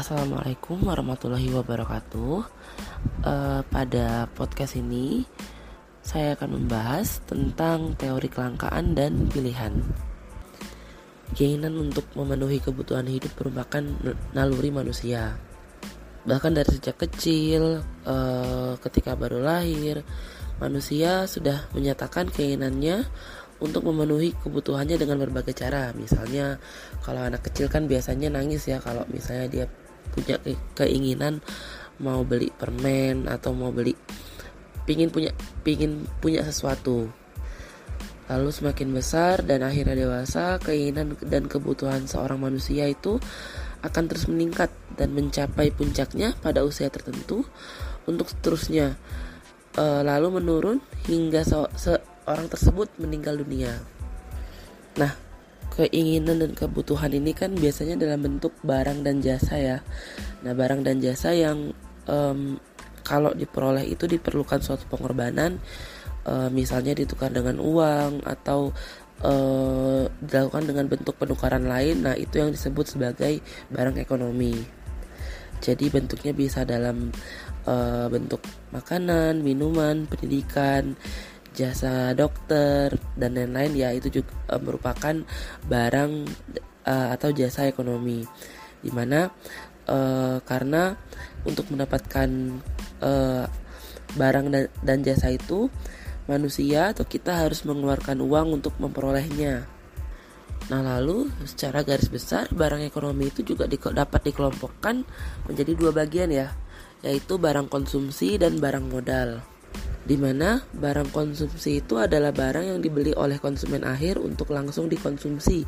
Assalamualaikum warahmatullahi wabarakatuh. Uh, pada podcast ini, saya akan membahas tentang teori kelangkaan dan pilihan. Keinginan untuk memenuhi kebutuhan hidup merupakan naluri manusia. Bahkan dari sejak kecil, uh, ketika baru lahir, manusia sudah menyatakan keinginannya untuk memenuhi kebutuhannya dengan berbagai cara. Misalnya kalau anak kecil kan biasanya nangis ya kalau misalnya dia punya keinginan mau beli permen atau mau beli pingin punya pingin punya sesuatu. Lalu semakin besar dan akhirnya dewasa, keinginan dan kebutuhan seorang manusia itu akan terus meningkat dan mencapai puncaknya pada usia tertentu untuk seterusnya e, lalu menurun hingga se orang tersebut meninggal dunia. Nah, keinginan dan kebutuhan ini kan biasanya dalam bentuk barang dan jasa ya. Nah, barang dan jasa yang um, kalau diperoleh itu diperlukan suatu pengorbanan, uh, misalnya ditukar dengan uang atau uh, dilakukan dengan bentuk penukaran lain. Nah, itu yang disebut sebagai barang ekonomi. Jadi bentuknya bisa dalam uh, bentuk makanan, minuman, pendidikan, jasa dokter dan lain-lain ya itu juga uh, merupakan barang uh, atau jasa ekonomi di mana uh, karena untuk mendapatkan uh, barang dan, dan jasa itu manusia atau kita harus mengeluarkan uang untuk memperolehnya. Nah lalu secara garis besar barang ekonomi itu juga di, dapat dikelompokkan menjadi dua bagian ya, yaitu barang konsumsi dan barang modal di mana barang konsumsi itu adalah barang yang dibeli oleh konsumen akhir untuk langsung dikonsumsi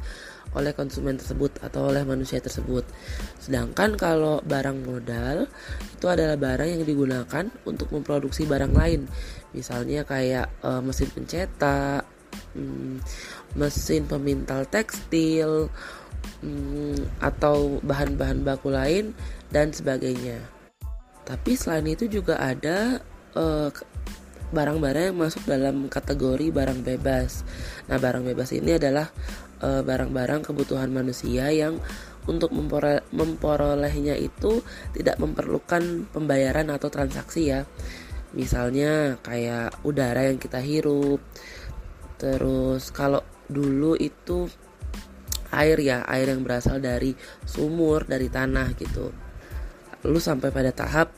oleh konsumen tersebut atau oleh manusia tersebut. Sedangkan kalau barang modal itu adalah barang yang digunakan untuk memproduksi barang lain. Misalnya kayak e, mesin pencetak, mm, mesin pemintal tekstil, mm, atau bahan-bahan baku lain dan sebagainya. Tapi selain itu juga ada uh, barang-barang yang masuk dalam kategori barang bebas. Nah, barang bebas ini adalah eh, barang-barang uh, kebutuhan manusia yang untuk memperolehnya itu tidak memerlukan pembayaran atau transaksi ya. Misalnya kayak udara yang kita hirup. Terus kalau dulu itu air ya, air yang berasal dari sumur, dari tanah gitu. Lalu sampai pada tahap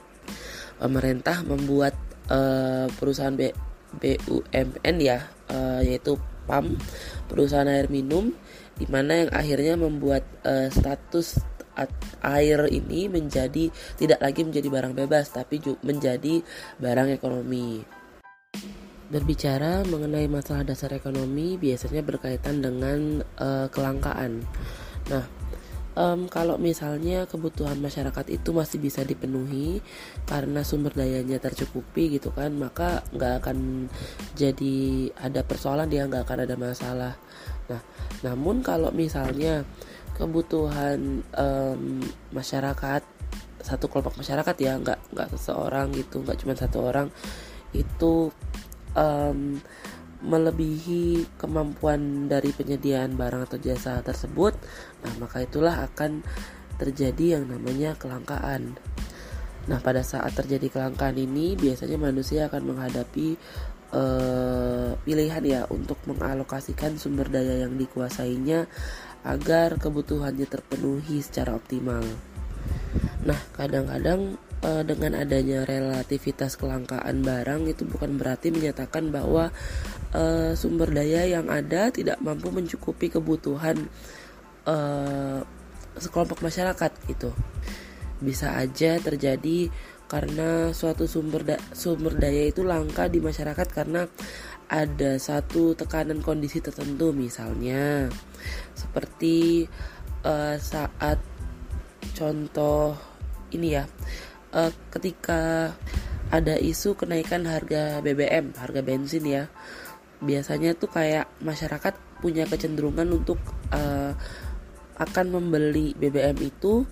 pemerintah membuat uh, perusahaan B, BUMN ya uh, yaitu PAM perusahaan air minum di mana yang akhirnya membuat uh, status air ini menjadi tidak lagi menjadi barang bebas tapi menjadi barang ekonomi. Berbicara mengenai masalah dasar ekonomi biasanya berkaitan dengan uh, kelangkaan. Nah, um, kalau misalnya kebutuhan masyarakat itu masih bisa dipenuhi karena sumber dayanya tercukupi gitu kan maka nggak akan jadi ada persoalan dia nggak akan ada masalah. Nah namun kalau misalnya kebutuhan um, masyarakat satu kelompok masyarakat ya nggak nggak seseorang gitu nggak cuma satu orang itu um, melebihi kemampuan dari penyediaan barang atau jasa tersebut, nah maka itulah akan terjadi yang namanya kelangkaan. Nah, pada saat terjadi kelangkaan ini biasanya manusia akan menghadapi uh, pilihan ya untuk mengalokasikan sumber daya yang dikuasainya agar kebutuhannya terpenuhi secara optimal. Nah, kadang-kadang dengan adanya relativitas kelangkaan barang itu bukan berarti menyatakan bahwa uh, sumber daya yang ada tidak mampu mencukupi kebutuhan uh, sekelompok masyarakat gitu. Bisa aja terjadi karena suatu sumber da sumber daya itu langka di masyarakat karena ada satu tekanan kondisi tertentu misalnya seperti uh, saat contoh ini ya uh, ketika ada isu kenaikan harga BBM, harga bensin ya. Biasanya tuh kayak masyarakat punya kecenderungan untuk uh, akan membeli BBM itu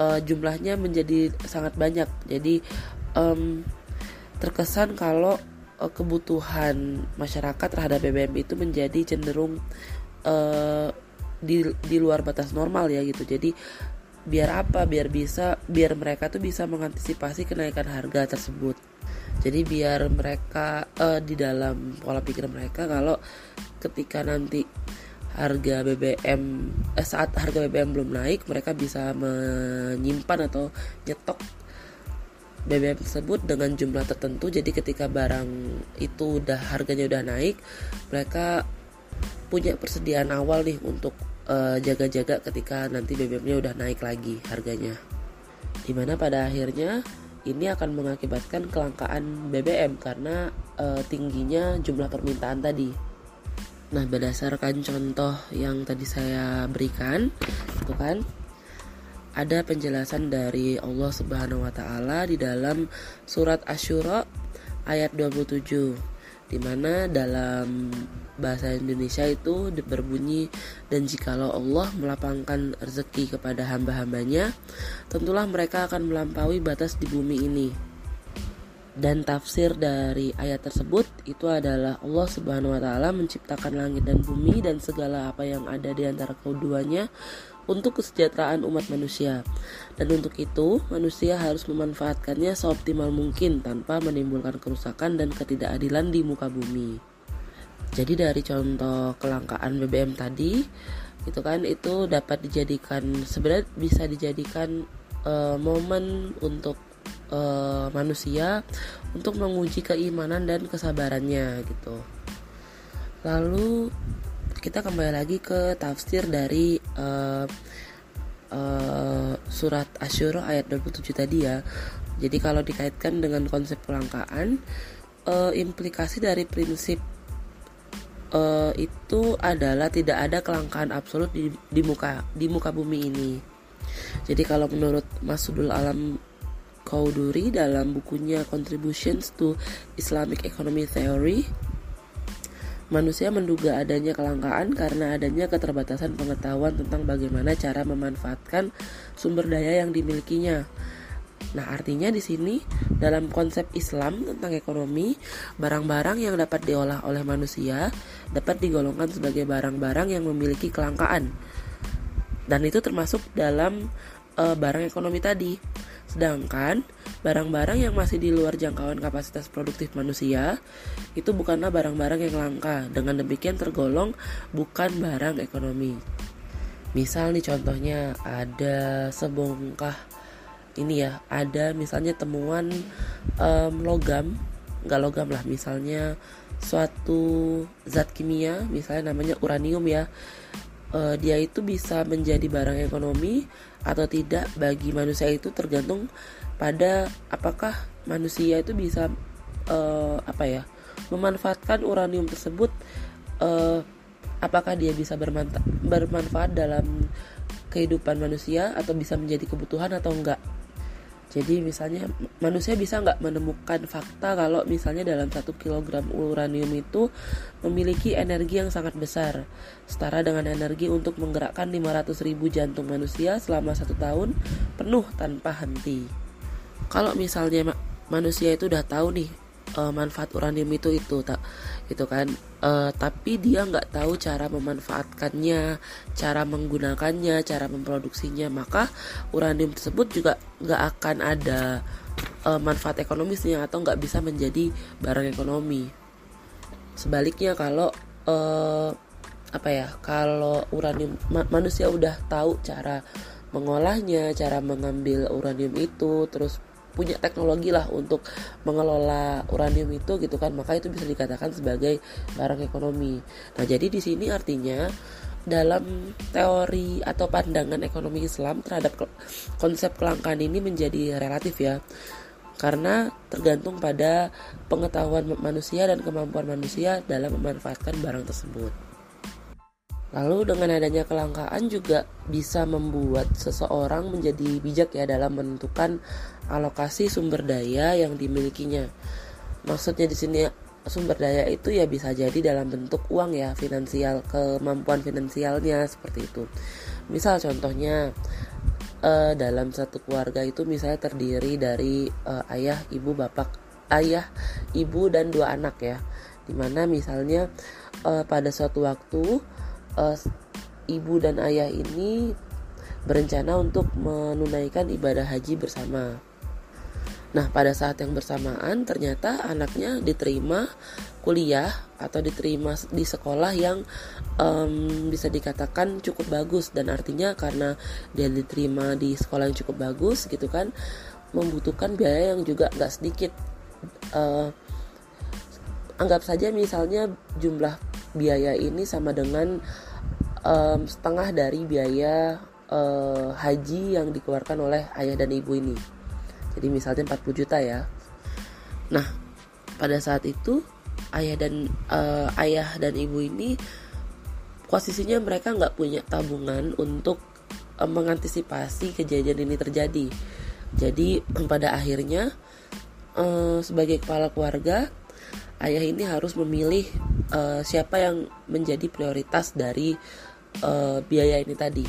uh, jumlahnya menjadi sangat banyak. Jadi um, terkesan kalau uh, kebutuhan masyarakat terhadap BBM itu menjadi cenderung uh, di di luar batas normal ya gitu. Jadi biar apa biar bisa biar mereka tuh bisa mengantisipasi kenaikan harga tersebut. Jadi biar mereka uh, di dalam pola pikir mereka kalau ketika nanti harga BBM eh, saat harga BBM belum naik mereka bisa menyimpan atau nyetok BBM tersebut dengan jumlah tertentu. Jadi ketika barang itu udah harganya udah naik mereka punya persediaan awal nih untuk eh, jaga-jaga ketika nanti BBM-nya udah naik lagi harganya di mana pada akhirnya ini akan mengakibatkan kelangkaan BBM karena uh, tingginya jumlah permintaan tadi. Nah, berdasarkan contoh yang tadi saya berikan, itu kan ada penjelasan dari Allah Subhanahu wa taala di dalam surat Asyura ayat 27 di mana dalam bahasa Indonesia itu berbunyi dan jikalau Allah melapangkan rezeki kepada hamba-hambanya tentulah mereka akan melampaui batas di bumi ini dan tafsir dari ayat tersebut itu adalah Allah Subhanahu wa taala menciptakan langit dan bumi dan segala apa yang ada di antara keduanya untuk kesejahteraan umat manusia. Dan untuk itu, manusia harus memanfaatkannya seoptimal mungkin tanpa menimbulkan kerusakan dan ketidakadilan di muka bumi. Jadi dari contoh kelangkaan BBM tadi, itu kan itu dapat dijadikan sebenarnya bisa dijadikan uh, momen untuk uh, manusia untuk menguji keimanan dan kesabarannya gitu. Lalu kita kembali lagi ke tafsir dari uh, uh, surat Asyura ayat 27 tadi ya. Jadi kalau dikaitkan dengan konsep kelangkaan, uh, implikasi dari prinsip uh, itu adalah tidak ada kelangkaan absolut di, di muka di muka bumi ini. Jadi kalau menurut Masudul Alam Kauduri dalam bukunya Contributions to Islamic Economy Theory Manusia menduga adanya kelangkaan karena adanya keterbatasan pengetahuan tentang bagaimana cara memanfaatkan sumber daya yang dimilikinya. Nah, artinya di sini dalam konsep Islam tentang ekonomi, barang-barang yang dapat diolah oleh manusia dapat digolongkan sebagai barang-barang yang memiliki kelangkaan. Dan itu termasuk dalam uh, barang ekonomi tadi. Sedangkan barang-barang yang masih di luar jangkauan kapasitas produktif manusia itu bukanlah barang-barang yang langka. Dengan demikian tergolong bukan barang ekonomi. Misal nih contohnya ada sebongkah ini ya, ada misalnya temuan um, logam, nggak logam lah, misalnya suatu zat kimia, misalnya namanya uranium ya. Uh, dia itu bisa menjadi barang ekonomi atau tidak bagi manusia itu tergantung pada apakah manusia itu bisa uh, apa ya memanfaatkan uranium tersebut uh, apakah dia bisa bermanfaat dalam kehidupan manusia atau bisa menjadi kebutuhan atau enggak jadi misalnya manusia bisa nggak menemukan fakta kalau misalnya dalam satu kilogram uranium itu memiliki energi yang sangat besar, setara dengan energi untuk menggerakkan 500 ribu jantung manusia selama satu tahun penuh tanpa henti. Kalau misalnya manusia itu udah tahu nih uh, manfaat uranium itu itu tak itu kan. Uh, tapi dia nggak tahu cara memanfaatkannya cara menggunakannya cara memproduksinya. Maka uranium tersebut juga nggak akan ada uh, manfaat ekonomisnya atau nggak bisa menjadi barang ekonomi. Sebaliknya kalau uh, apa ya kalau uranium ma manusia udah tahu cara mengolahnya cara mengambil uranium itu terus punya teknologi lah untuk mengelola uranium itu gitu kan. Maka itu bisa dikatakan sebagai barang ekonomi. Nah jadi di sini artinya dalam teori atau pandangan ekonomi Islam terhadap konsep kelangkaan ini menjadi relatif ya. Karena tergantung pada pengetahuan manusia dan kemampuan manusia dalam memanfaatkan barang tersebut. Lalu dengan adanya kelangkaan juga bisa membuat seseorang menjadi bijak ya dalam menentukan alokasi sumber daya yang dimilikinya. Maksudnya di sini sumber daya itu ya bisa jadi dalam bentuk uang ya, finansial, kemampuan finansialnya seperti itu. Misal contohnya uh, dalam satu keluarga itu misalnya terdiri dari uh, ayah, ibu, bapak, ayah, ibu dan dua anak ya. Di mana misalnya uh, pada suatu waktu uh, ibu dan ayah ini berencana untuk menunaikan ibadah haji bersama. Nah, pada saat yang bersamaan ternyata anaknya diterima kuliah atau diterima di sekolah yang um, bisa dikatakan cukup bagus dan artinya karena dia diterima di sekolah yang cukup bagus gitu kan membutuhkan biaya yang juga nggak sedikit. Uh, anggap saja misalnya jumlah biaya ini sama dengan um, setengah dari biaya uh, haji yang dikeluarkan oleh ayah dan ibu ini. Jadi misalnya 40 juta ya. Nah pada saat itu ayah dan uh, ayah dan ibu ini posisinya mereka nggak punya tabungan untuk uh, mengantisipasi kejadian ini terjadi. Jadi pada akhirnya uh, sebagai kepala keluarga ayah ini harus memilih uh, siapa yang menjadi prioritas dari uh, biaya ini tadi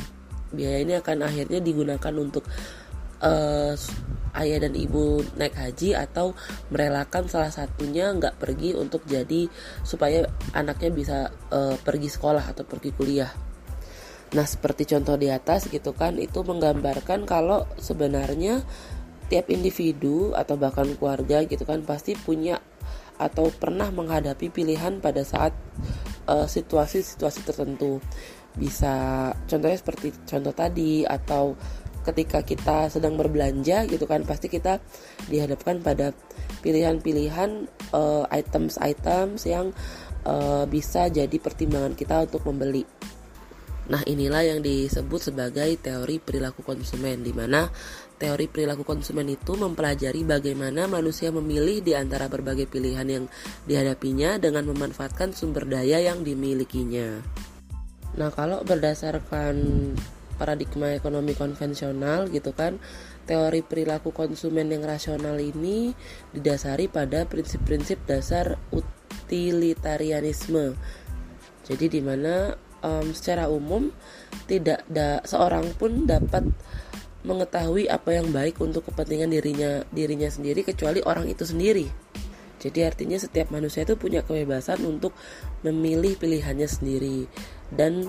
biaya ini akan akhirnya digunakan untuk uh, ayah dan ibu naik haji atau merelakan salah satunya nggak pergi untuk jadi supaya anaknya bisa uh, pergi sekolah atau pergi kuliah. Nah seperti contoh di atas gitu kan itu menggambarkan kalau sebenarnya tiap individu atau bahkan keluarga gitu kan pasti punya atau pernah menghadapi pilihan pada saat situasi-situasi uh, tertentu bisa contohnya seperti contoh tadi atau ketika kita sedang berbelanja gitu kan pasti kita dihadapkan pada pilihan-pilihan uh, items-items yang uh, bisa jadi pertimbangan kita untuk membeli. Nah, inilah yang disebut sebagai teori perilaku konsumen di mana teori perilaku konsumen itu mempelajari bagaimana manusia memilih di antara berbagai pilihan yang dihadapinya dengan memanfaatkan sumber daya yang dimilikinya. Nah, kalau berdasarkan paradigma ekonomi konvensional gitu kan teori perilaku konsumen yang rasional ini didasari pada prinsip-prinsip dasar utilitarianisme. Jadi di mana um, secara umum tidak da seorang pun dapat mengetahui apa yang baik untuk kepentingan dirinya dirinya sendiri kecuali orang itu sendiri. Jadi artinya setiap manusia itu punya kebebasan untuk memilih pilihannya sendiri dan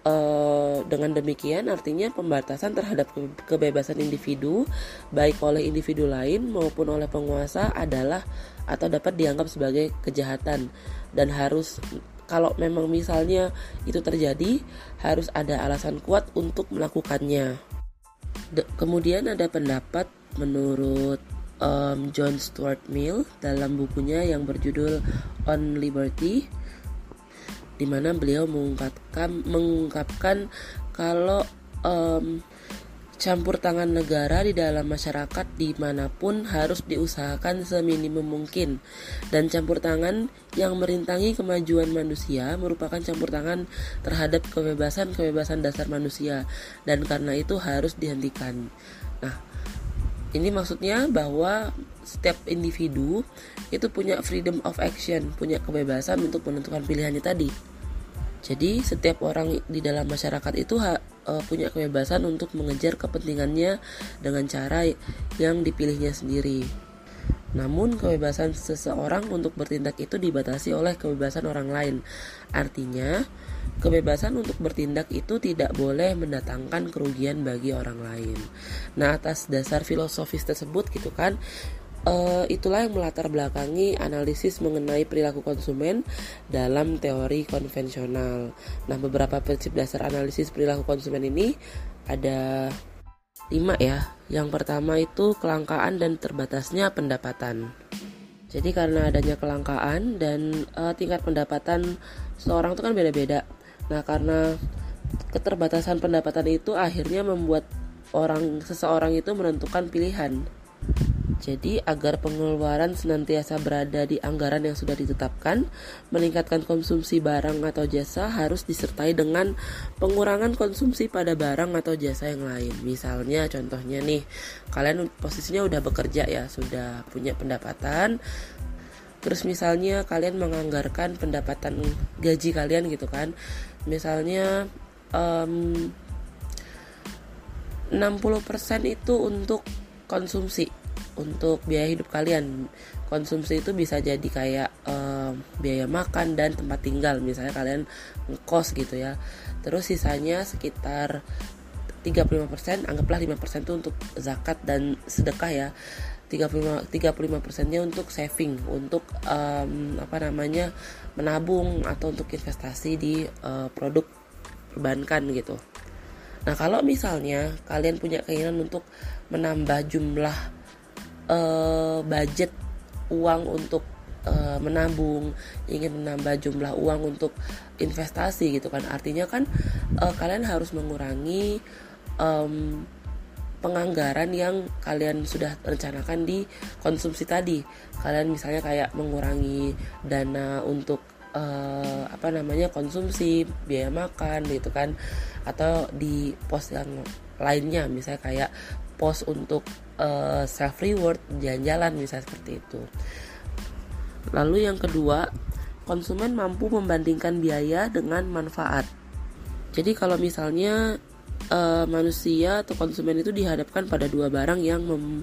Uh, dengan demikian artinya pembatasan terhadap kebebasan individu baik oleh individu lain maupun oleh penguasa adalah atau dapat dianggap sebagai kejahatan dan harus kalau memang misalnya itu terjadi harus ada alasan kuat untuk melakukannya. De kemudian ada pendapat menurut um, John Stuart Mill dalam bukunya yang berjudul On Liberty di mana beliau mengungkapkan mengungkapkan kalau um, campur tangan negara di dalam masyarakat di mana pun harus diusahakan seminimum mungkin dan campur tangan yang merintangi kemajuan manusia merupakan campur tangan terhadap kebebasan-kebebasan dasar manusia dan karena itu harus dihentikan. Nah, ini maksudnya bahwa setiap individu itu punya freedom of action, punya kebebasan untuk menentukan pilihannya tadi. Jadi setiap orang di dalam masyarakat itu ha, uh, punya kebebasan untuk mengejar kepentingannya dengan cara yang dipilihnya sendiri. Namun kebebasan seseorang untuk bertindak itu dibatasi oleh kebebasan orang lain. Artinya, kebebasan untuk bertindak itu tidak boleh mendatangkan kerugian bagi orang lain. Nah, atas dasar filosofis tersebut gitu kan, uh, itulah yang melatar belakangi analisis mengenai perilaku konsumen dalam teori konvensional. Nah, beberapa prinsip dasar analisis perilaku konsumen ini ada lima ya. Yang pertama itu kelangkaan dan terbatasnya pendapatan. Jadi karena adanya kelangkaan dan uh, tingkat pendapatan seorang itu kan beda-beda. Nah, karena keterbatasan pendapatan itu akhirnya membuat orang seseorang itu menentukan pilihan jadi, agar pengeluaran senantiasa berada di anggaran yang sudah ditetapkan, meningkatkan konsumsi barang atau jasa harus disertai dengan pengurangan konsumsi pada barang atau jasa yang lain. Misalnya, contohnya nih, kalian posisinya udah bekerja ya, sudah punya pendapatan, terus misalnya kalian menganggarkan pendapatan gaji kalian gitu kan, misalnya um, 60% itu untuk konsumsi untuk biaya hidup kalian. Konsumsi itu bisa jadi kayak uh, biaya makan dan tempat tinggal. Misalnya kalian ngekos gitu ya. Terus sisanya sekitar 35% anggaplah 5% itu untuk zakat dan sedekah ya. 35 35 persennya untuk saving untuk um, apa namanya menabung atau untuk investasi di uh, produk perbankan gitu. Nah kalau misalnya kalian punya keinginan untuk menambah jumlah uh, budget uang untuk uh, menabung ingin menambah jumlah uang untuk investasi gitu kan artinya kan uh, kalian harus mengurangi um, penganggaran yang kalian sudah rencanakan di konsumsi tadi. Kalian misalnya kayak mengurangi dana untuk uh, apa namanya konsumsi, biaya makan gitu kan atau di pos yang lainnya misalnya kayak pos untuk uh, self reward jalan-jalan misalnya seperti itu. Lalu yang kedua, konsumen mampu membandingkan biaya dengan manfaat. Jadi kalau misalnya uh, manusia atau konsumen itu dihadapkan pada dua barang yang mem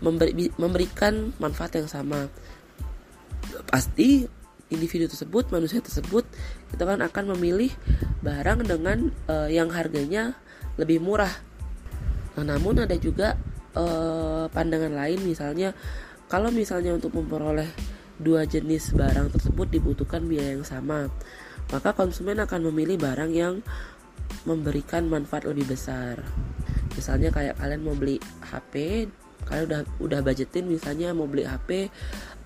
memberi, memberikan manfaat yang sama pasti individu tersebut manusia tersebut kita kan akan memilih barang dengan uh, yang harganya lebih murah nah, namun ada juga uh, pandangan lain misalnya kalau misalnya untuk memperoleh dua jenis barang tersebut dibutuhkan biaya yang sama maka konsumen akan memilih barang yang memberikan manfaat lebih besar. Misalnya kayak kalian mau beli HP kalian udah udah budgetin misalnya mau beli HP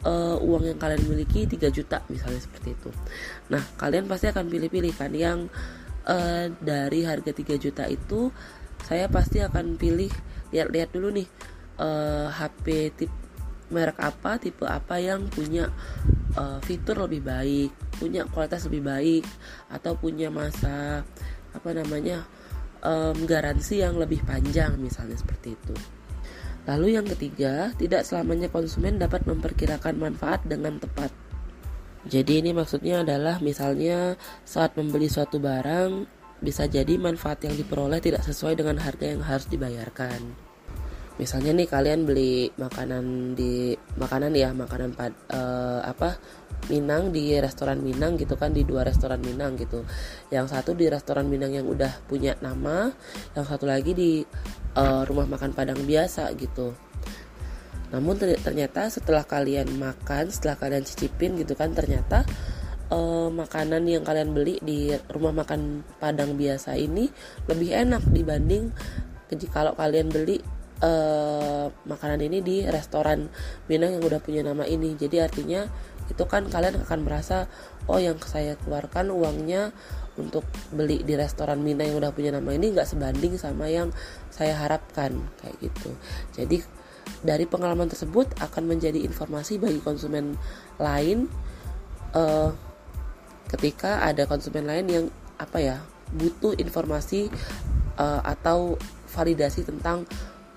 uh, eh, uang yang kalian miliki 3 juta misalnya seperti itu. Nah kalian pasti akan pilih-pilih kan yang uh, dari harga 3 juta itu saya pasti akan pilih lihat-lihat dulu nih uh, eh, HP tip merek apa tipe apa yang punya uh, fitur lebih baik punya kualitas lebih baik atau punya masa apa namanya um, garansi yang lebih panjang misalnya seperti itu. Lalu yang ketiga, tidak selamanya konsumen dapat memperkirakan manfaat dengan tepat. Jadi ini maksudnya adalah misalnya saat membeli suatu barang bisa jadi manfaat yang diperoleh tidak sesuai dengan harga yang harus dibayarkan. Misalnya nih kalian beli makanan di makanan ya makanan pad, uh, apa Minang di restoran Minang gitu kan di dua restoran Minang gitu yang satu di restoran Minang yang udah punya nama yang satu lagi di uh, rumah makan Padang biasa gitu namun ternyata setelah kalian makan setelah kalian cicipin gitu kan ternyata uh, makanan yang kalian beli di rumah makan Padang biasa ini lebih enak dibanding kalau kalian beli uh, makanan ini di restoran Minang yang udah punya nama ini. Jadi artinya itu kan kalian akan merasa oh yang saya keluarkan uangnya untuk beli di restoran Mina yang udah punya nama ini nggak sebanding sama yang saya harapkan kayak gitu. Jadi dari pengalaman tersebut akan menjadi informasi bagi konsumen lain uh, ketika ada konsumen lain yang apa ya butuh informasi uh, atau validasi tentang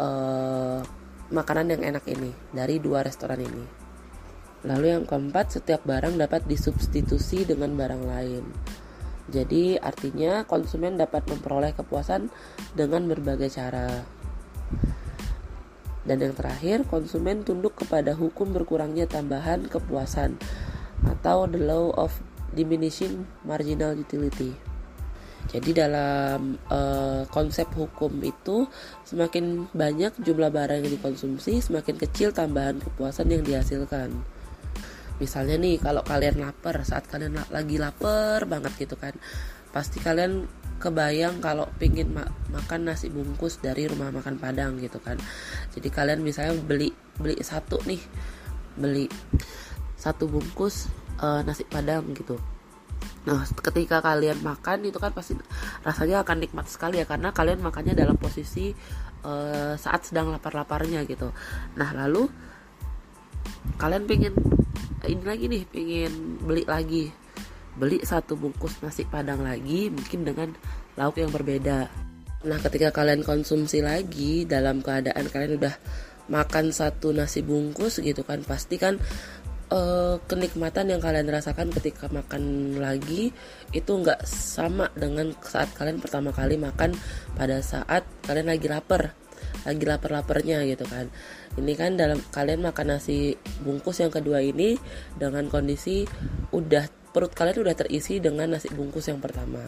uh, makanan yang enak ini dari dua restoran ini. Lalu yang keempat, setiap barang dapat disubstitusi dengan barang lain. Jadi artinya konsumen dapat memperoleh kepuasan dengan berbagai cara. Dan yang terakhir, konsumen tunduk kepada hukum berkurangnya tambahan kepuasan atau the law of diminishing marginal utility. Jadi dalam uh, konsep hukum itu semakin banyak jumlah barang yang dikonsumsi, semakin kecil tambahan kepuasan yang dihasilkan misalnya nih kalau kalian lapar saat kalian lagi lapar banget gitu kan pasti kalian kebayang kalau pingin ma makan nasi bungkus dari rumah makan Padang gitu kan jadi kalian misalnya beli beli satu nih beli satu bungkus uh, nasi Padang gitu. Nah, ketika kalian makan itu kan pasti rasanya akan nikmat sekali ya karena kalian makannya dalam posisi uh, saat sedang lapar-laparnya gitu. Nah, lalu kalian pengen ini lagi nih pengen beli lagi. Beli satu bungkus nasi padang lagi mungkin dengan lauk yang berbeda. Nah ketika kalian konsumsi lagi dalam keadaan kalian udah makan satu nasi bungkus gitu kan pasti kan uh, kenikmatan yang kalian rasakan ketika makan lagi itu nggak sama dengan saat kalian pertama kali makan pada saat kalian lagi lapar lagi lapar-laparnya gitu kan. Ini kan dalam kalian makan nasi bungkus yang kedua ini dengan kondisi udah perut kalian udah terisi dengan nasi bungkus yang pertama.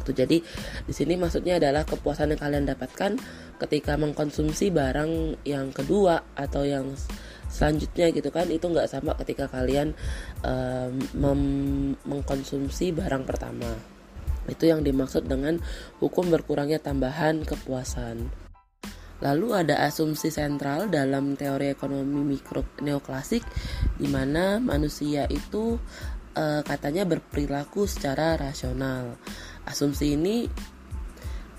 Itu jadi di sini maksudnya adalah kepuasan yang kalian dapatkan ketika mengkonsumsi barang yang kedua atau yang selanjutnya gitu kan itu nggak sama ketika kalian um, mengkonsumsi barang pertama itu yang dimaksud dengan hukum berkurangnya tambahan kepuasan Lalu ada asumsi sentral dalam teori ekonomi mikro neoklasik di mana manusia itu e, katanya berperilaku secara rasional. Asumsi ini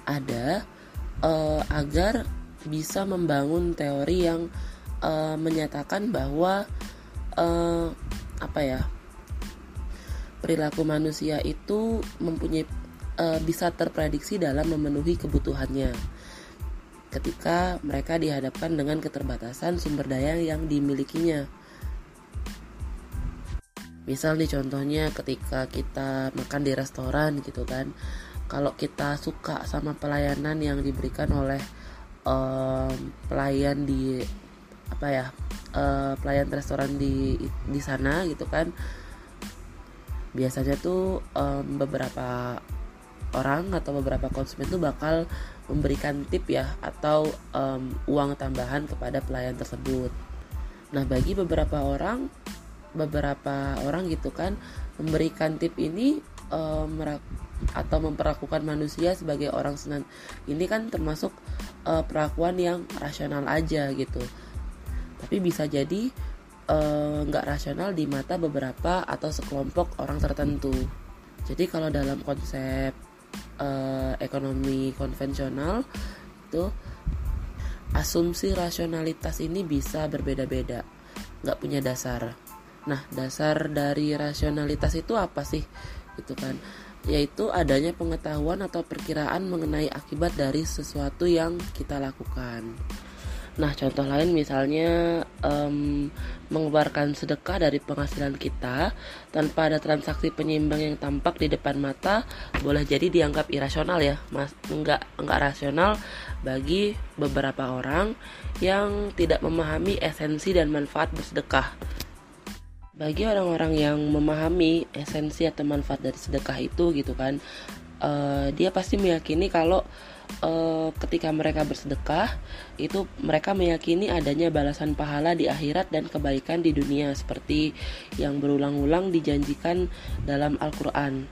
ada e, agar bisa membangun teori yang e, menyatakan bahwa e, apa ya perilaku manusia itu mempunyai e, bisa terprediksi dalam memenuhi kebutuhannya ketika mereka dihadapkan dengan keterbatasan sumber daya yang dimilikinya. Misal nih contohnya ketika kita makan di restoran gitu kan, kalau kita suka sama pelayanan yang diberikan oleh um, pelayan di apa ya uh, pelayan restoran di di sana gitu kan, biasanya tuh um, beberapa orang atau beberapa konsumen tuh bakal memberikan tip ya atau um, uang tambahan kepada pelayan tersebut. Nah, bagi beberapa orang beberapa orang gitu kan memberikan tip ini um, atau memperlakukan manusia sebagai orang senang ini kan termasuk uh, perlakuan yang rasional aja gitu. Tapi bisa jadi nggak uh, rasional di mata beberapa atau sekelompok orang tertentu. Jadi kalau dalam konsep uh, ekonomi konvensional itu asumsi rasionalitas ini bisa berbeda-beda. Nggak punya dasar. Nah dasar dari rasionalitas itu apa sih? Itu kan. Yaitu adanya pengetahuan atau perkiraan mengenai akibat dari sesuatu yang kita lakukan Nah, contoh lain misalnya um, mengeluarkan sedekah dari penghasilan kita tanpa ada transaksi penyimbang yang tampak di depan mata boleh jadi dianggap irasional ya, mas enggak enggak rasional bagi beberapa orang yang tidak memahami esensi dan manfaat bersedekah. Bagi orang-orang yang memahami esensi atau manfaat dari sedekah itu gitu kan, uh, dia pasti meyakini kalau uh, ketika mereka bersedekah itu mereka meyakini adanya balasan pahala di akhirat dan kebaikan di dunia seperti yang berulang-ulang dijanjikan dalam Al-Qur'an.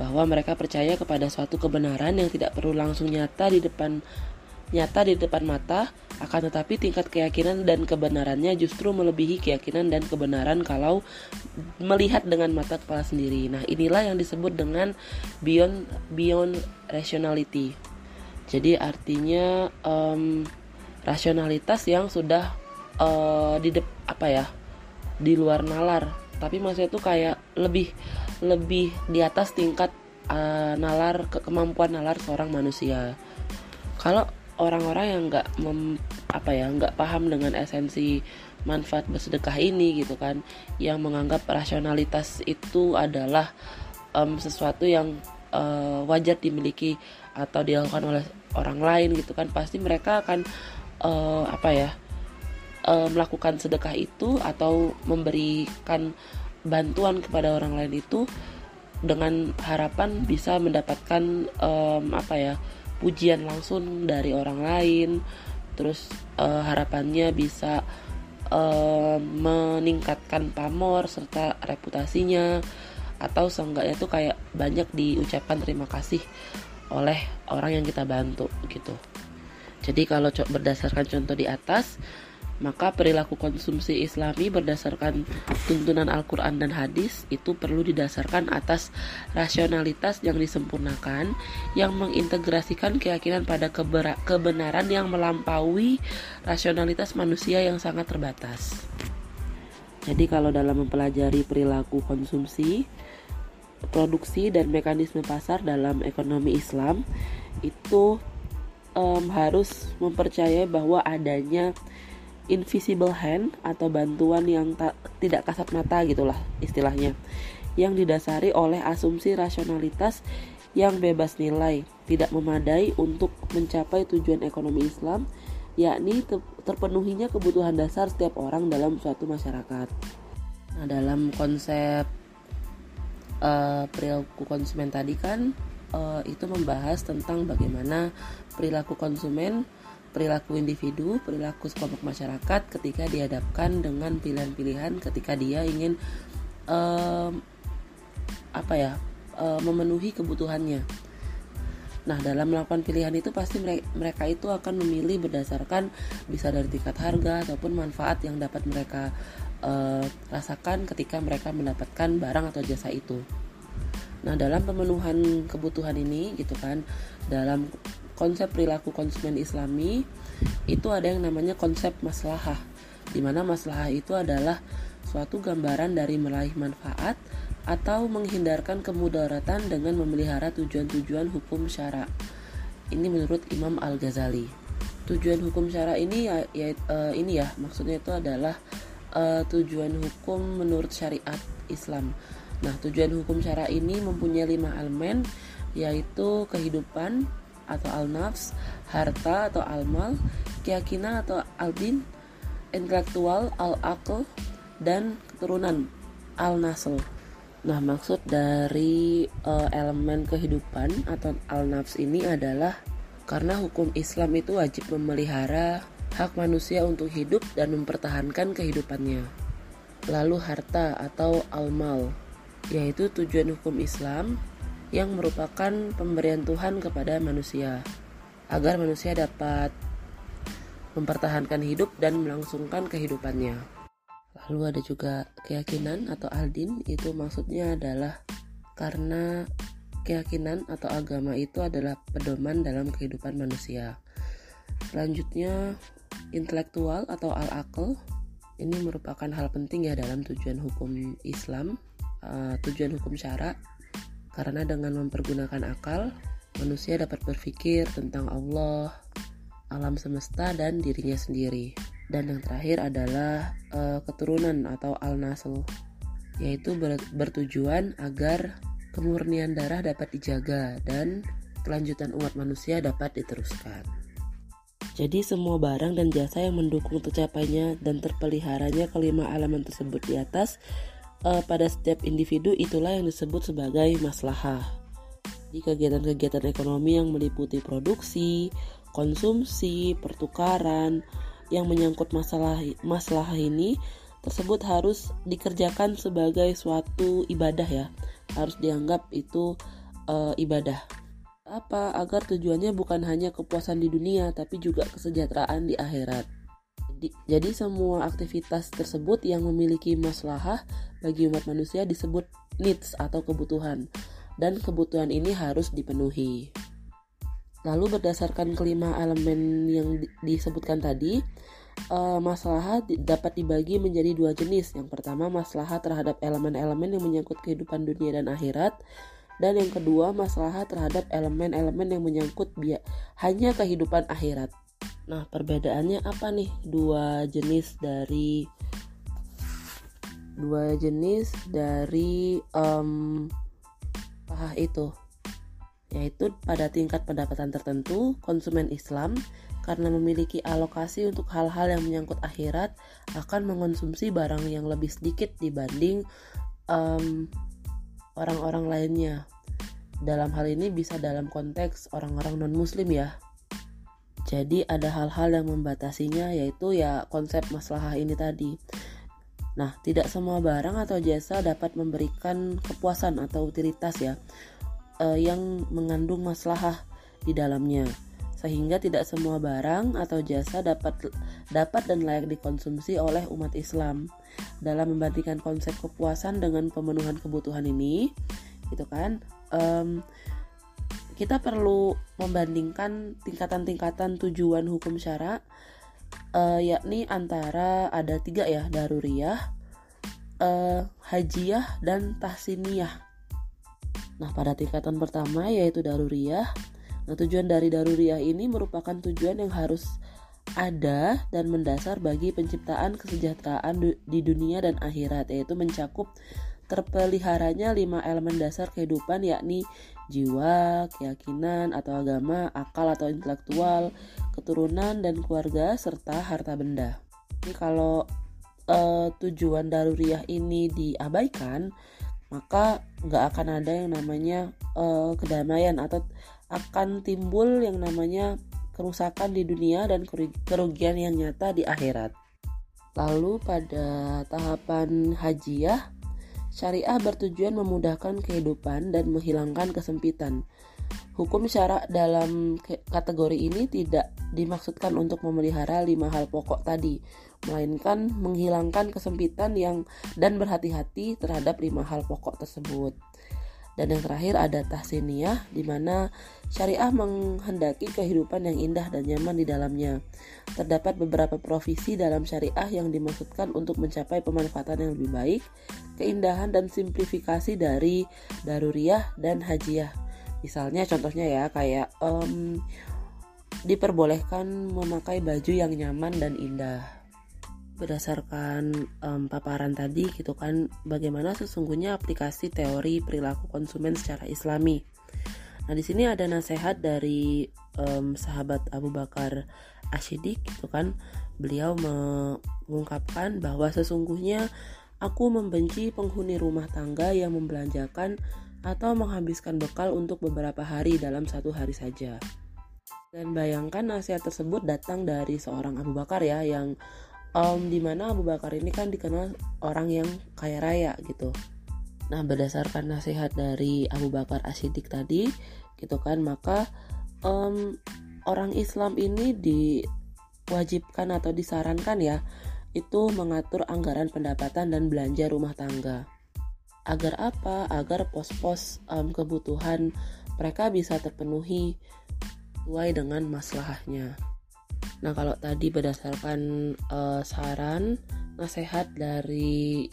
Bahwa mereka percaya kepada suatu kebenaran yang tidak perlu langsung nyata di depan nyata di depan mata, akan tetapi tingkat keyakinan dan kebenarannya justru melebihi keyakinan dan kebenaran kalau melihat dengan mata kepala sendiri. Nah, inilah yang disebut dengan beyond beyond rationality. Jadi artinya um, rasionalitas yang sudah uh, di de apa ya di luar nalar, tapi maksudnya itu kayak lebih lebih di atas tingkat uh, nalar ke kemampuan nalar seorang manusia. Kalau orang-orang yang nggak apa ya nggak paham dengan esensi manfaat bersedekah ini gitu kan yang menganggap rasionalitas itu adalah um, sesuatu yang uh, wajar dimiliki atau dilakukan oleh orang lain gitu kan pasti mereka akan uh, apa ya uh, melakukan sedekah itu atau memberikan bantuan kepada orang lain itu dengan harapan bisa mendapatkan um, apa ya pujian langsung dari orang lain. Terus uh, harapannya bisa uh, meningkatkan pamor serta reputasinya. Atau seenggaknya tuh kayak banyak diucapkan terima kasih oleh orang yang kita bantu gitu. Jadi kalau berdasarkan contoh di atas maka perilaku konsumsi islami berdasarkan tuntunan Al-Quran dan hadis itu perlu didasarkan atas rasionalitas yang disempurnakan yang mengintegrasikan keyakinan pada kebenaran yang melampaui rasionalitas manusia yang sangat terbatas. Jadi kalau dalam mempelajari perilaku konsumsi, produksi dan mekanisme pasar dalam ekonomi Islam itu um, harus mempercayai bahwa adanya invisible hand atau bantuan yang tak, tidak kasat mata gitulah istilahnya yang didasari oleh asumsi rasionalitas yang bebas nilai tidak memadai untuk mencapai tujuan ekonomi Islam yakni terpenuhinya kebutuhan dasar setiap orang dalam suatu masyarakat. Nah, dalam konsep uh, perilaku konsumen tadi kan uh, itu membahas tentang bagaimana perilaku konsumen, perilaku individu, perilaku kelompok masyarakat ketika dihadapkan dengan pilihan-pilihan ketika dia ingin uh, apa ya uh, memenuhi kebutuhannya. Nah, dalam melakukan pilihan itu pasti mereka itu akan memilih berdasarkan bisa dari tingkat harga ataupun manfaat yang dapat mereka uh, rasakan ketika mereka mendapatkan barang atau jasa itu. Nah, dalam pemenuhan kebutuhan ini gitu kan, dalam konsep perilaku konsumen Islami itu ada yang namanya konsep maslahah. Di mana maslahah itu adalah suatu gambaran dari meraih manfaat atau menghindarkan kemudaratan dengan memelihara tujuan-tujuan hukum syara. Ini menurut Imam Al-Ghazali. Tujuan hukum syara ini ya, ya uh, ini ya maksudnya itu adalah uh, tujuan hukum menurut syariat Islam. Nah, tujuan hukum syara ini mempunyai lima elemen yaitu kehidupan atau al-nafs, harta atau al-mal, keyakinan atau al-din, intelektual al-aql, dan keturunan al-nasl. Nah, maksud dari uh, elemen kehidupan atau al-nafs ini adalah karena hukum Islam itu wajib memelihara hak manusia untuk hidup dan mempertahankan kehidupannya. Lalu harta atau al-mal, yaitu tujuan hukum Islam yang merupakan pemberian Tuhan kepada manusia agar manusia dapat mempertahankan hidup dan melangsungkan kehidupannya. Lalu ada juga keyakinan atau aldin itu maksudnya adalah karena keyakinan atau agama itu adalah pedoman dalam kehidupan manusia. Selanjutnya intelektual atau al-aql ini merupakan hal penting ya dalam tujuan hukum Islam, uh, tujuan hukum syara karena dengan mempergunakan akal manusia dapat berpikir tentang Allah, alam semesta dan dirinya sendiri dan yang terakhir adalah uh, keturunan atau al-nasl yaitu ber bertujuan agar kemurnian darah dapat dijaga dan kelanjutan umat manusia dapat diteruskan. Jadi semua barang dan jasa yang mendukung tercapainya dan terpeliharanya kelima elemen tersebut di atas uh, pada setiap individu itulah yang disebut sebagai maslahah. Di kegiatan-kegiatan ekonomi yang meliputi produksi, konsumsi, pertukaran, yang menyangkut masalah masalah ini tersebut harus dikerjakan sebagai suatu ibadah ya. Harus dianggap itu e, ibadah. Apa? Agar tujuannya bukan hanya kepuasan di dunia tapi juga kesejahteraan di akhirat jadi, semua aktivitas tersebut yang memiliki maslahah bagi umat manusia disebut needs atau kebutuhan dan kebutuhan ini harus dipenuhi Lalu berdasarkan kelima elemen yang disebutkan tadi, uh, dapat dibagi menjadi dua jenis. Yang pertama masalah terhadap elemen-elemen yang menyangkut kehidupan dunia dan akhirat, dan yang kedua masalah terhadap elemen-elemen yang menyangkut hanya kehidupan akhirat. Nah, perbedaannya apa nih dua jenis dari dua jenis dari um, ah itu? yaitu pada tingkat pendapatan tertentu, konsumen Islam karena memiliki alokasi untuk hal-hal yang menyangkut akhirat akan mengonsumsi barang yang lebih sedikit dibanding orang orang-orang lainnya. Dalam hal ini bisa dalam konteks orang-orang non-muslim ya. Jadi ada hal-hal yang membatasinya yaitu ya konsep masalah ini tadi. Nah, tidak semua barang atau jasa dapat memberikan kepuasan atau utilitas ya uh, yang mengandung maslahah di dalamnya sehingga tidak semua barang atau jasa dapat dapat dan layak dikonsumsi oleh umat Islam. Dalam membandingkan konsep kepuasan dengan pemenuhan kebutuhan ini, gitu kan? Kita perlu membandingkan tingkatan-tingkatan tujuan hukum syara, uh, yakni antara ada tiga ya, daruriyah, uh, hajiyah, dan tahsiniyah. Nah, pada tingkatan pertama yaitu daruriyah. Nah, tujuan dari daruriyah ini merupakan tujuan yang harus ada dan mendasar bagi penciptaan kesejahteraan di dunia dan akhirat, yaitu mencakup terpeliharanya lima elemen dasar kehidupan yakni jiwa, keyakinan atau agama, akal atau intelektual, keturunan dan keluarga serta harta benda. Jadi kalau uh, tujuan daruriyah ini diabaikan, maka nggak akan ada yang namanya uh, kedamaian atau akan timbul yang namanya kerusakan di dunia dan kerugian yang nyata di akhirat. Lalu pada tahapan hajiah, syariah bertujuan memudahkan kehidupan dan menghilangkan kesempitan. Hukum syarak dalam kategori ini tidak dimaksudkan untuk memelihara lima hal pokok tadi, melainkan menghilangkan kesempitan yang dan berhati-hati terhadap lima hal pokok tersebut. Dan yang terakhir ada tahsiniyah di mana syariah menghendaki kehidupan yang indah dan nyaman di dalamnya. Terdapat beberapa profesi dalam syariah yang dimaksudkan untuk mencapai pemanfaatan yang lebih baik, keindahan dan simplifikasi dari daruriyah dan hajiah. Misalnya contohnya ya kayak um, diperbolehkan memakai baju yang nyaman dan indah berdasarkan um, paparan tadi gitu kan bagaimana sesungguhnya aplikasi teori perilaku konsumen secara islami. Nah, di sini ada nasihat dari um, sahabat Abu Bakar Ashidik gitu kan. Beliau mengungkapkan bahwa sesungguhnya aku membenci penghuni rumah tangga yang membelanjakan atau menghabiskan bekal untuk beberapa hari dalam satu hari saja. Dan bayangkan nasihat tersebut datang dari seorang Abu Bakar ya yang um, di mana Abu Bakar ini kan dikenal orang yang kaya raya gitu. Nah berdasarkan nasihat dari Abu Bakar Ashidik tadi gitu kan maka um, orang Islam ini diwajibkan atau disarankan ya itu mengatur anggaran pendapatan dan belanja rumah tangga. Agar apa? Agar pos-pos um, kebutuhan mereka bisa terpenuhi sesuai dengan masalahnya. Nah, kalau tadi berdasarkan uh, saran nasihat dari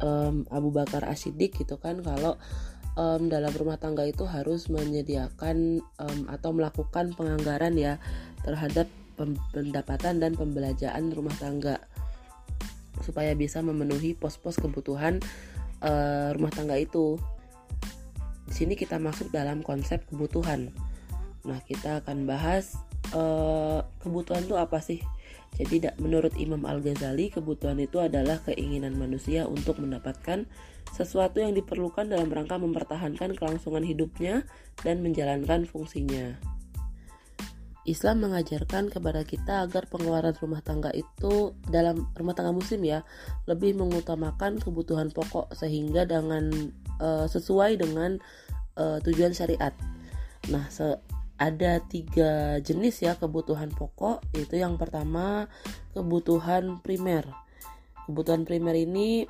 um, Abu Bakar Ashidik gitu kan kalau um, dalam rumah tangga itu harus menyediakan um, atau melakukan penganggaran ya terhadap pendapatan dan pembelanjaan rumah tangga supaya bisa memenuhi pos-pos kebutuhan uh, rumah tangga itu. Di sini kita masuk dalam konsep kebutuhan. Nah, kita akan bahas uh, kebutuhan itu apa sih? Jadi menurut Imam Al-Ghazali, kebutuhan itu adalah keinginan manusia untuk mendapatkan sesuatu yang diperlukan dalam rangka mempertahankan kelangsungan hidupnya dan menjalankan fungsinya. Islam mengajarkan kepada kita agar pengeluaran rumah tangga itu dalam rumah tangga muslim ya lebih mengutamakan kebutuhan pokok sehingga dengan uh, sesuai dengan uh, tujuan syariat. Nah, se ada tiga jenis ya kebutuhan pokok. Yaitu yang pertama kebutuhan primer. Kebutuhan primer ini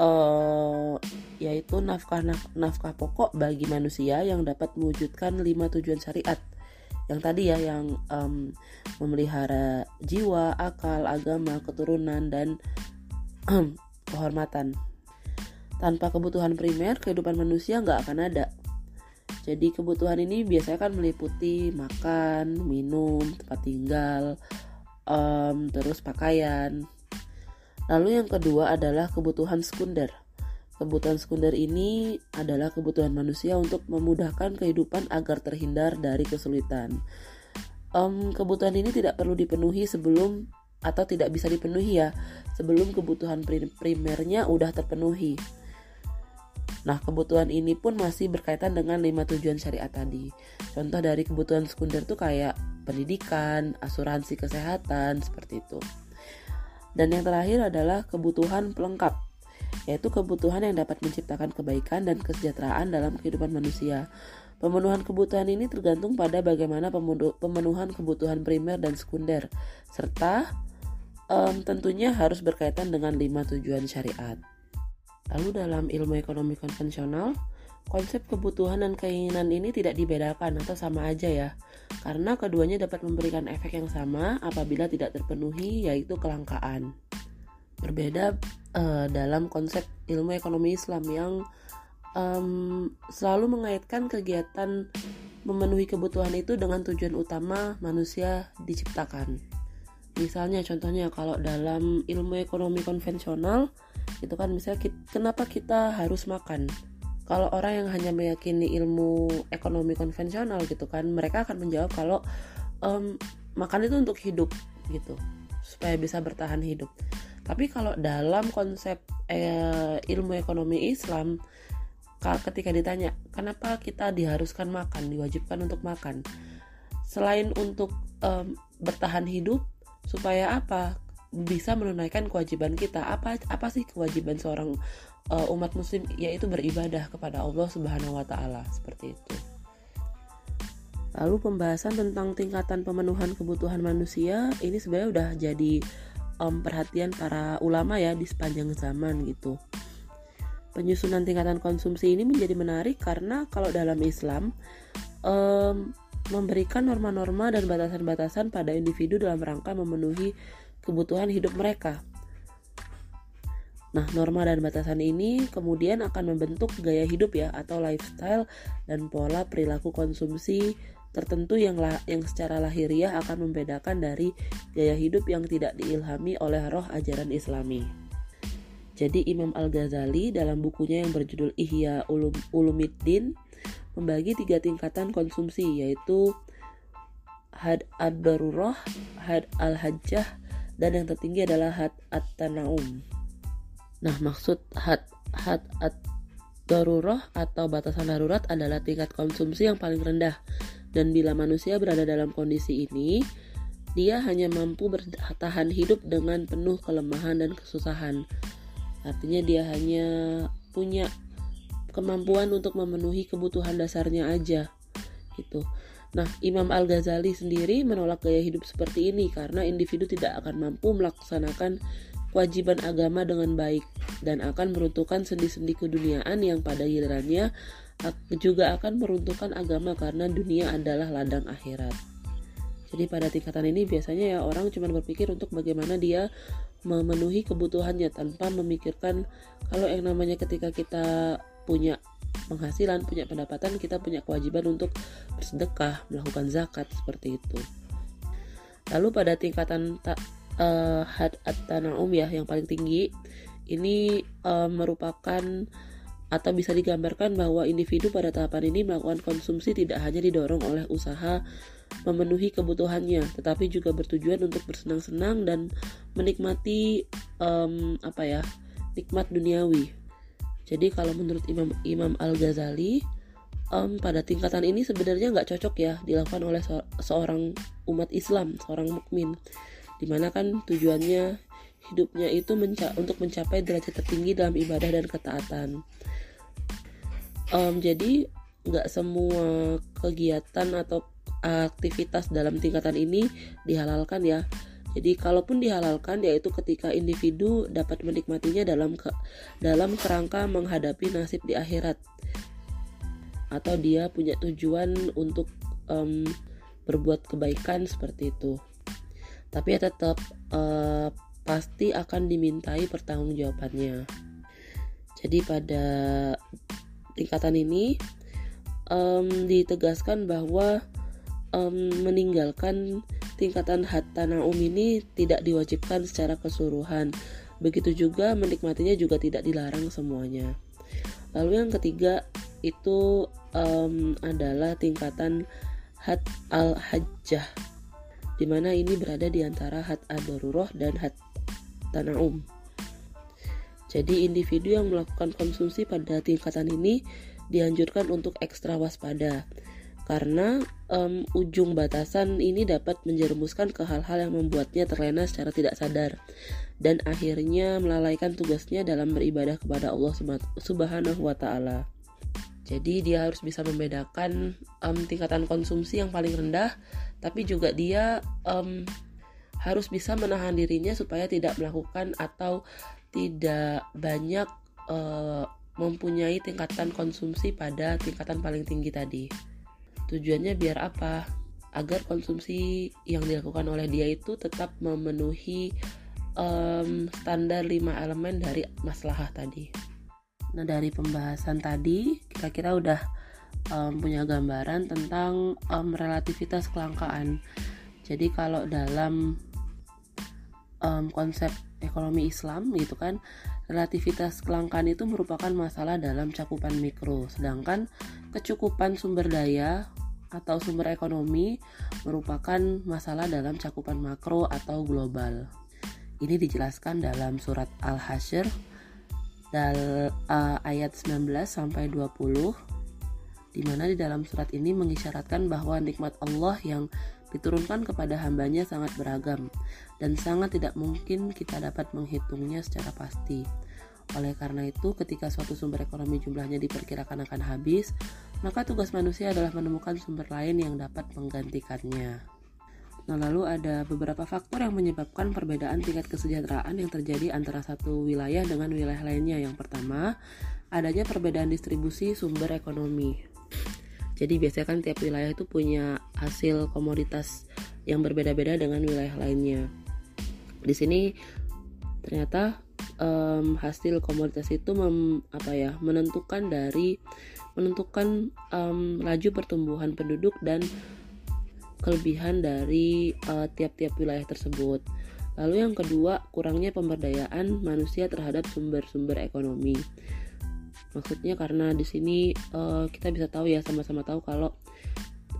uh, yaitu nafkah nafkah pokok bagi manusia yang dapat mewujudkan lima tujuan syariat. Yang tadi ya yang um, memelihara jiwa akal agama keturunan dan kehormatan. Tanpa kebutuhan primer kehidupan manusia nggak akan ada jadi kebutuhan ini biasanya kan meliputi makan, minum, tempat tinggal, um, terus pakaian. Lalu yang kedua adalah kebutuhan sekunder. Kebutuhan sekunder ini adalah kebutuhan manusia untuk memudahkan kehidupan agar terhindar dari kesulitan. Um, kebutuhan ini tidak perlu dipenuhi sebelum atau tidak bisa dipenuhi ya sebelum kebutuhan primernya udah terpenuhi. Nah, kebutuhan ini pun masih berkaitan dengan lima tujuan syariat tadi. Contoh dari kebutuhan sekunder tuh kayak pendidikan, asuransi kesehatan, seperti itu. Dan yang terakhir adalah kebutuhan pelengkap, yaitu kebutuhan yang dapat menciptakan kebaikan dan kesejahteraan dalam kehidupan manusia. Pemenuhan kebutuhan ini tergantung pada bagaimana pemenuhan kebutuhan primer dan sekunder, serta um, tentunya harus berkaitan dengan lima tujuan syariat. Lalu dalam ilmu ekonomi konvensional, konsep kebutuhan dan keinginan ini tidak dibedakan atau sama aja ya. Karena keduanya dapat memberikan efek yang sama apabila tidak terpenuhi yaitu kelangkaan. Berbeda uh, dalam konsep ilmu ekonomi Islam yang um, selalu mengaitkan kegiatan memenuhi kebutuhan itu dengan tujuan utama manusia diciptakan. Misalnya contohnya kalau dalam ilmu ekonomi konvensional itu kan misalnya kenapa kita harus makan? Kalau orang yang hanya meyakini ilmu ekonomi konvensional gitu kan mereka akan menjawab kalau um, makan itu untuk hidup gitu. Supaya bisa bertahan hidup. Tapi kalau dalam konsep eh, ilmu ekonomi Islam ketika ditanya kenapa kita diharuskan makan diwajibkan untuk makan? Selain untuk um, bertahan hidup supaya apa? Bisa menunaikan kewajiban kita. Apa apa sih kewajiban seorang uh, umat muslim? Yaitu beribadah kepada Allah Subhanahu wa taala. Seperti itu. Lalu pembahasan tentang tingkatan pemenuhan kebutuhan manusia ini sebenarnya udah jadi um, perhatian para ulama ya di sepanjang zaman gitu. Penyusunan tingkatan konsumsi ini menjadi menarik karena kalau dalam Islam um, memberikan norma-norma dan batasan-batasan pada individu dalam rangka memenuhi kebutuhan hidup mereka. Nah, norma dan batasan ini kemudian akan membentuk gaya hidup ya atau lifestyle dan pola perilaku konsumsi tertentu yang la yang secara lahiriah akan membedakan dari gaya hidup yang tidak diilhami oleh roh ajaran Islami. Jadi Imam Al-Ghazali dalam bukunya yang berjudul Ihya Ulum, Ulumiddin membagi tiga tingkatan konsumsi yaitu had ad-darurah, had al-hajjah, dan yang tertinggi adalah had at-tanaum. Nah, maksud had had ad-darurah atau batasan darurat adalah tingkat konsumsi yang paling rendah dan bila manusia berada dalam kondisi ini, dia hanya mampu bertahan hidup dengan penuh kelemahan dan kesusahan. Artinya dia hanya punya kemampuan untuk memenuhi kebutuhan dasarnya aja gitu. Nah, Imam Al-Ghazali sendiri menolak gaya hidup seperti ini karena individu tidak akan mampu melaksanakan kewajiban agama dengan baik dan akan meruntuhkan sendi-sendi keduniaan yang pada gilirannya juga akan meruntuhkan agama karena dunia adalah ladang akhirat. Jadi pada tingkatan ini biasanya ya orang cuma berpikir untuk bagaimana dia memenuhi kebutuhannya tanpa memikirkan kalau yang namanya ketika kita punya penghasilan, punya pendapatan, kita punya kewajiban untuk bersedekah, melakukan zakat seperti itu. Lalu pada tingkatan ta, uh, had at-tanaum ya yang paling tinggi ini uh, merupakan atau bisa digambarkan bahwa individu pada tahapan ini melakukan konsumsi tidak hanya didorong oleh usaha memenuhi kebutuhannya, tetapi juga bertujuan untuk bersenang-senang dan menikmati um, apa ya nikmat duniawi. Jadi kalau menurut Imam Imam Al Ghazali um, pada tingkatan ini sebenarnya nggak cocok ya dilakukan oleh se seorang umat Islam, seorang mukmin, di mana kan tujuannya hidupnya itu menca untuk mencapai derajat tertinggi dalam ibadah dan ketaatan. Um, jadi nggak semua kegiatan atau aktivitas dalam tingkatan ini dihalalkan ya jadi kalaupun dihalalkan yaitu ketika individu dapat menikmatinya dalam ke, dalam kerangka menghadapi nasib di akhirat atau dia punya tujuan untuk um, berbuat kebaikan seperti itu. Tapi ya tetap uh, pasti akan dimintai pertanggungjawabannya. Jadi pada tingkatan ini um, ditegaskan bahwa um, meninggalkan tingkatan hatta naum ini tidak diwajibkan secara keseluruhan. Begitu juga menikmatinya juga tidak dilarang semuanya. Lalu yang ketiga itu um, adalah tingkatan hat al hajjah di mana ini berada di antara hat ad dan hat tanaum. Jadi individu yang melakukan konsumsi pada tingkatan ini dianjurkan untuk ekstra waspada karena um, ujung batasan ini dapat menjerumuskan ke hal-hal yang membuatnya terlena secara tidak sadar dan akhirnya melalaikan tugasnya dalam beribadah kepada Allah Subhanahu wa taala. Jadi dia harus bisa membedakan um, tingkatan konsumsi yang paling rendah tapi juga dia um, harus bisa menahan dirinya supaya tidak melakukan atau tidak banyak uh, mempunyai tingkatan konsumsi pada tingkatan paling tinggi tadi. Tujuannya biar apa? Agar konsumsi yang dilakukan oleh dia itu tetap memenuhi um, standar 5 elemen dari masalah tadi. Nah, dari pembahasan tadi, kira-kira udah um, punya gambaran tentang um, relativitas kelangkaan. Jadi kalau dalam um, konsep ekonomi Islam gitu kan relativitas kelangkaan itu merupakan masalah dalam cakupan mikro sedangkan kecukupan sumber daya atau sumber ekonomi merupakan masalah dalam cakupan makro atau global ini dijelaskan dalam surat Al-Hasyr uh, ayat 19 sampai 20 di mana di dalam surat ini mengisyaratkan bahwa nikmat Allah yang diturunkan kepada hambanya sangat beragam dan sangat tidak mungkin kita dapat menghitungnya secara pasti. Oleh karena itu, ketika suatu sumber ekonomi jumlahnya diperkirakan akan habis, maka tugas manusia adalah menemukan sumber lain yang dapat menggantikannya. Nah, lalu ada beberapa faktor yang menyebabkan perbedaan tingkat kesejahteraan yang terjadi antara satu wilayah dengan wilayah lainnya. Yang pertama, adanya perbedaan distribusi sumber ekonomi. Jadi biasanya kan tiap wilayah itu punya hasil komoditas yang berbeda-beda dengan wilayah lainnya. Di sini ternyata um, hasil komoditas itu mem, apa ya menentukan dari menentukan um, laju pertumbuhan penduduk dan kelebihan dari eh, tiap-tiap uh, wilayah tersebut. Lalu yang kedua, kurangnya pemberdayaan manusia terhadap sumber-sumber ekonomi. Maksudnya karena di sini uh, kita bisa tahu ya sama-sama tahu kalau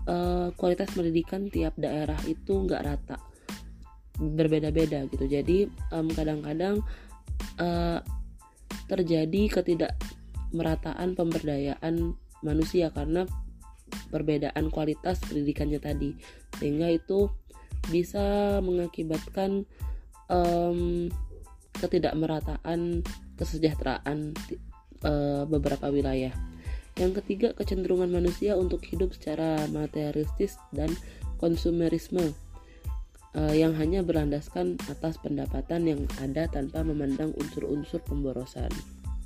uh, kualitas pendidikan tiap daerah itu nggak rata, berbeda-beda gitu. Jadi kadang-kadang um, uh, terjadi ketidakmerataan pemberdayaan manusia karena perbedaan kualitas pendidikannya tadi sehingga itu bisa mengakibatkan um, ketidakmerataan kesejahteraan uh, beberapa wilayah. Yang ketiga, kecenderungan manusia untuk hidup secara materialistis dan konsumerisme uh, yang hanya berlandaskan atas pendapatan yang ada tanpa memandang unsur-unsur pemborosan.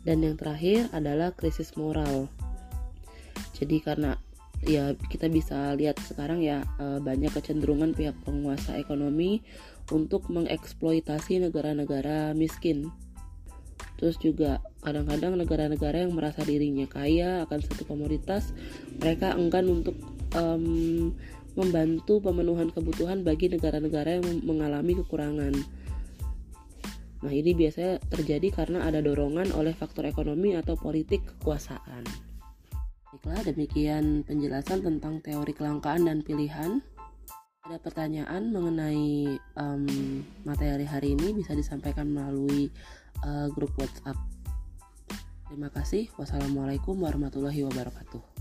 Dan yang terakhir adalah krisis moral. Jadi karena ya kita bisa lihat sekarang ya eh, banyak kecenderungan pihak penguasa ekonomi untuk mengeksploitasi negara-negara miskin. Terus juga kadang-kadang negara-negara yang merasa dirinya kaya akan satu komoditas, mereka enggan untuk um, membantu pemenuhan kebutuhan bagi negara-negara yang mengalami kekurangan. Nah, ini biasanya terjadi karena ada dorongan oleh faktor ekonomi atau politik kekuasaan. Baiklah, demikian penjelasan tentang teori kelangkaan dan pilihan. Ada pertanyaan mengenai um, materi hari ini bisa disampaikan melalui uh, grup WhatsApp. Terima kasih. Wassalamualaikum warahmatullahi wabarakatuh.